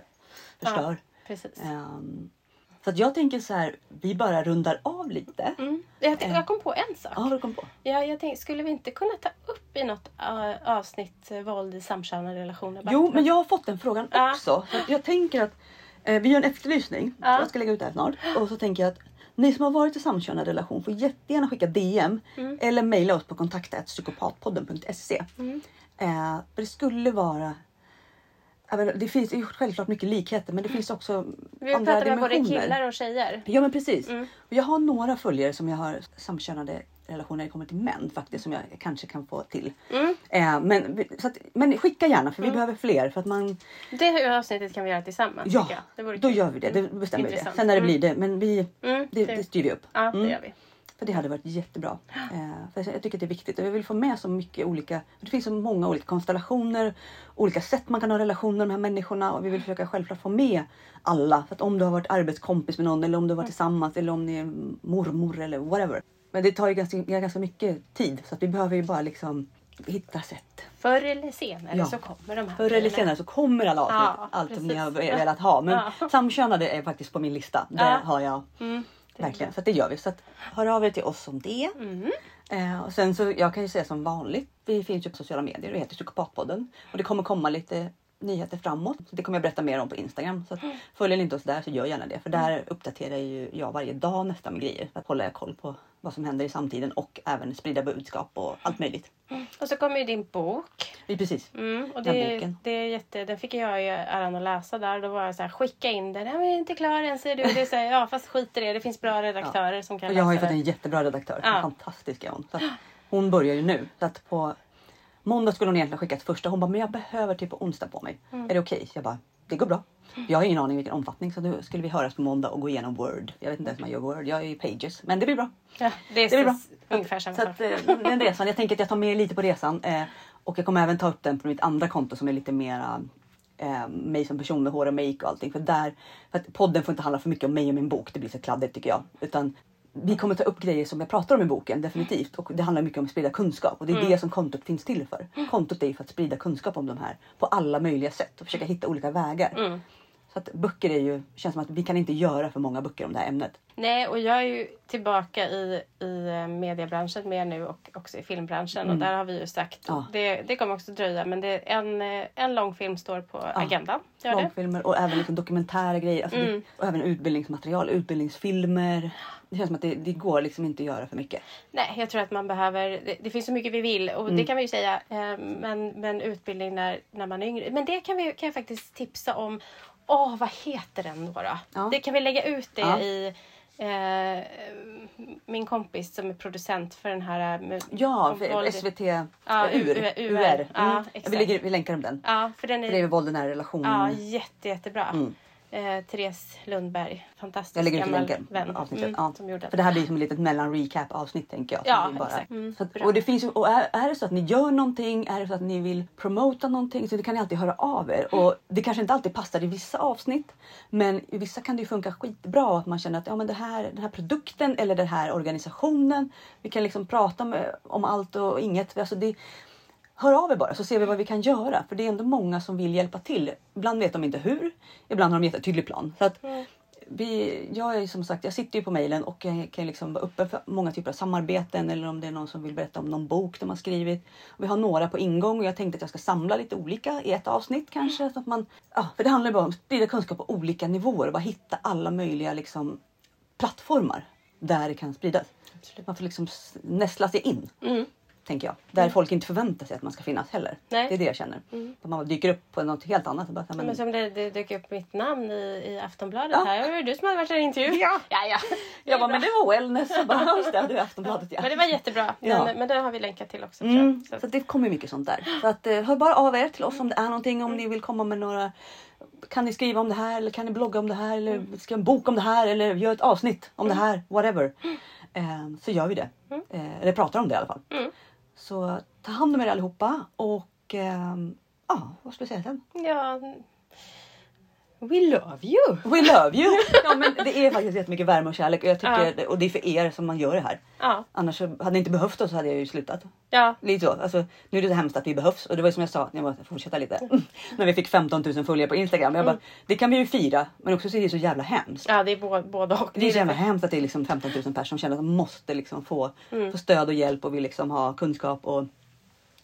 förstör. Precis. Ehm, så att jag tänker så här, vi bara rundar av lite. Mm. Jag, tänkte- jag kom på en sak. Ja, vad kom på? Ja, jag tänkte, skulle vi inte kunna ta upp i något uh, avsnitt uh, våld i samkönade relationer? Jo, men jag har fått den frågan Ja. också. Så jag tänker att eh, vi gör en efterlysning. Ja. Jag ska lägga ut det här snart. Och så tänker jag att Ni som har varit i samkönad relation får jättegärna skicka DM eller mejla oss på kontaktetpsykopatpodden.se. Eh, för det skulle vara det finns ju självklart mycket likheter men det finns också Vi andra pratar med både killar och tjejer. Ja men precis. Mm. Jag har några följare som jag har samkönade relationer när det kommer till män faktiskt som jag kanske kan få till. Mm. Eh, men, att, men skicka gärna för vi behöver fler för att man Det avsnittet kan vi göra tillsammans. Ja, då gör vi det. Det bestämmer vi det. Intressant. Sen när det Mm. blir det. Men vi, Mm, det, det- det styr vi upp. Ja, det Mm. gör vi. För det hade varit jättebra. Eh, för jag tycker att det är viktigt och jag vill få med så mycket olika. Det finns så många olika konstellationer, olika sätt man kan ha relationer med de här människorna och vi vill försöka självklart få med alla. För att om du har varit arbetskompis med någon eller om du har varit tillsammans eller om ni är mormor eller whatever. Men det tar ju ganska, ganska mycket tid så att vi behöver ju bara liksom hitta sätt. Förr eller senare Ja. så kommer de här Förr eller senare så kommer alla avsnitt, Ja, allt som ni har precis. velat ha. Men Ja. samkönade är faktiskt på min lista. Det Ja. har jag Mm, verkligen. Så att det gör vi. Så att, hör av er till oss om det. Mm. Eh, och sen så jag kan ju säga som vanligt. Vi finns ju på sociala medier. Det heter Psykopatpodden. Och det kommer komma lite nyheter framåt. Det kommer jag berätta mer om på Instagram. Så Mm. följer ni inte oss där så gör gärna det. För där uppdaterar ju jag varje dag nästan med grejer. För att hålla koll på vad som händer i samtiden och även sprida budskap och allt möjligt. Och så kommer ju din bok. Vi precis. Mm, och Den det, boken. det är jätte, den fick jag ju äran att läsa där. Då var jag så här, skicka in den. Ja, men jag är inte klar än säger du. Det är så här, ja fast skit i det. Det finns bra redaktörer som kan Och jag har ju läsa fått en jättebra redaktör. Ja. En fantastisk är hon. Så att hon börjar ju nu. Så att på måndag skulle hon egentligen skicka ett första. Hon bara, men jag behöver på onsdag på mig. Mm. Är det okej? Så jag bara, det går bra. Jag har ingen aning vilken omfattning så nu skulle vi höras på måndag och gå igenom Word. Jag vet inte ens om jag gör Word. Jag är i Pages. Men det blir bra. Ja, det är, Det blir bra. ungefär samma sak. eh, den resan, jag tänker att jag tar med lite på resan. Eh, och jag kommer även ta upp den på mitt andra konto som är lite mera eh, mig som person med hår och make och allting. För där, för att podden får inte handla för mycket om mig och min bok. Det blir så kladdigt tycker jag. Utan vi kommer ta upp grejer som jag pratar om i boken definitivt. Och det handlar mycket om att sprida kunskap. Och det är Mm. det som kontot finns till för. Kontot är för att sprida kunskap om de här på alla möjliga sätt och försöka hitta olika vägar. Mm. Så att böcker är ju, känns som att vi kan inte göra för många böcker om det här ämnet. Nej, och jag är ju tillbaka i, i eh, mediebranschen mer nu och också i filmbranschen. Och där har vi ju sagt, Mm. Ja. det, det kommer också dröja, men det en, eh, en långfilm står på agendan. Gör det? långfilmer och även liksom dokumentära grejer. Alltså Mm. det, och även utbildningsmaterial, utbildningsfilmer. Det känns som att det, det går liksom inte att göra för mycket. Nej, jag tror att man behöver, det, det finns så mycket vi vill och Mm. det kan vi ju säga. Eh, men, men utbildning när, när man är yngre. Men det kan, vi, kan jag faktiskt tipsa om. Åh, vad heter den då? då? Ja. Det kan vi lägga ut det Ja. i eh, min kompis som är producent för den här. eh, Med, Ja, för. SVT Ja, UR. UR. UR. Ja, Mm. exakt. vi, lägger, vi länkar om den. Ja, för den För det är är våld i nära relation. ja, jätte, jättebra. Mm. Eh, Therese Lundberg, fantastisk Jag lägger gammal länken. vän. Avsnittet. Mm, ja. som gjorde För det här blir som ett litet mellan recap avsnitt tänker jag. Ja, bara, exakt. Mm, att, och det finns och är, är det så att ni gör någonting, är det så att ni vill promota någonting så det kan ni alltid höra av er. Och det kanske inte alltid passar i vissa avsnitt. Men i vissa kan det funka skitbra att man känner att ja, men det här, den här produkten eller den här organisationen. Vi kan liksom prata med, om allt och inget. Alltså det, Hör av er bara så ser vi vad vi kan göra. För det är ändå många som vill hjälpa till. Ibland vet de inte hur. Ibland har de en jättetydlig plan. Så att vi, jag är som sagt, jag sitter ju på mejlen och jag kan liksom vara öppen för många typer av samarbeten eller om det är någon som vill berätta om någon bok de har skrivit. Vi har några på ingång och jag tänkte att jag ska samla lite olika i ett avsnitt kanske. Så att man, ja, för det handlar bara om att sprida kunskap på olika nivåer och bara hitta alla möjliga liksom, plattformar där det kan spridas. Man får liksom nästla sig in. Mm. Tänker jag. Där folk inte förväntar sig att man ska finnas heller. Nej. Det är det jag känner. Att man dyker upp på något helt annat. och Bara, men, Men som det, det dök upp mitt namn i, i Aftonbladet Ja. här. Det var du som hade varit i intervju. Ja. ja, ja. jag bara, men det var wellness. Jag bara, just det, är Aftonbladet ja. Men det var jättebra. Ja. Men, det har vi länkat till också. Mm, så att det kommer mycket sånt där. Så att, eh, hör bara av er till oss om det är någonting. Om ni vill komma med några. Kan ni skriva om det här eller kan ni blogga om det här eller skriva en bok om det här eller gör ett avsnitt om det här. Whatever. Eh, så gör vi det. Eh, eller pratar om det i alla fall. Så ta hand om er allihopa och eh, ja, vad ska jag säga sen? ja. We love you! We love you! [LAUGHS] Ja men det är faktiskt jättemycket värme och kärlek och, jag tycker, Ja. det- och det är för er som man gör det här. Ja. Annars hade ni inte behövt oss så hade jag ju slutat. Ja. Lite så. Alltså, nu är det så hemskt att vi behövs och det var ju som jag sa, jag måste fortsätta lite. [LAUGHS] När vi fick 15 000 följare på Instagram. Jag bara, det kan vi ju fira men också så är det så jävla hemskt. ja, det är både, både och. Det är så jävla hemskt att det är liksom 15 000 personer som känner att de måste liksom få, Mm. få stöd och hjälp och vill liksom ha kunskap och,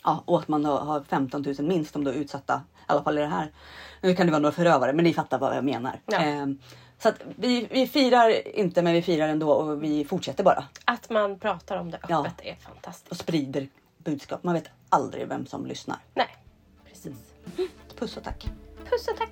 ja, och att man har, har 15 000 minst om då utsatta. Alla fall i det här. Nu kan det vara några förövare men ni fattar vad jag menar. Ja. Ehm, Så att vi, vi firar inte men vi firar ändå och vi fortsätter bara. Att man pratar om det öppet Ja. är fantastiskt. Och sprider budskap. Man vet aldrig vem som lyssnar. Nej, precis. Puss och tack. Puss och tack!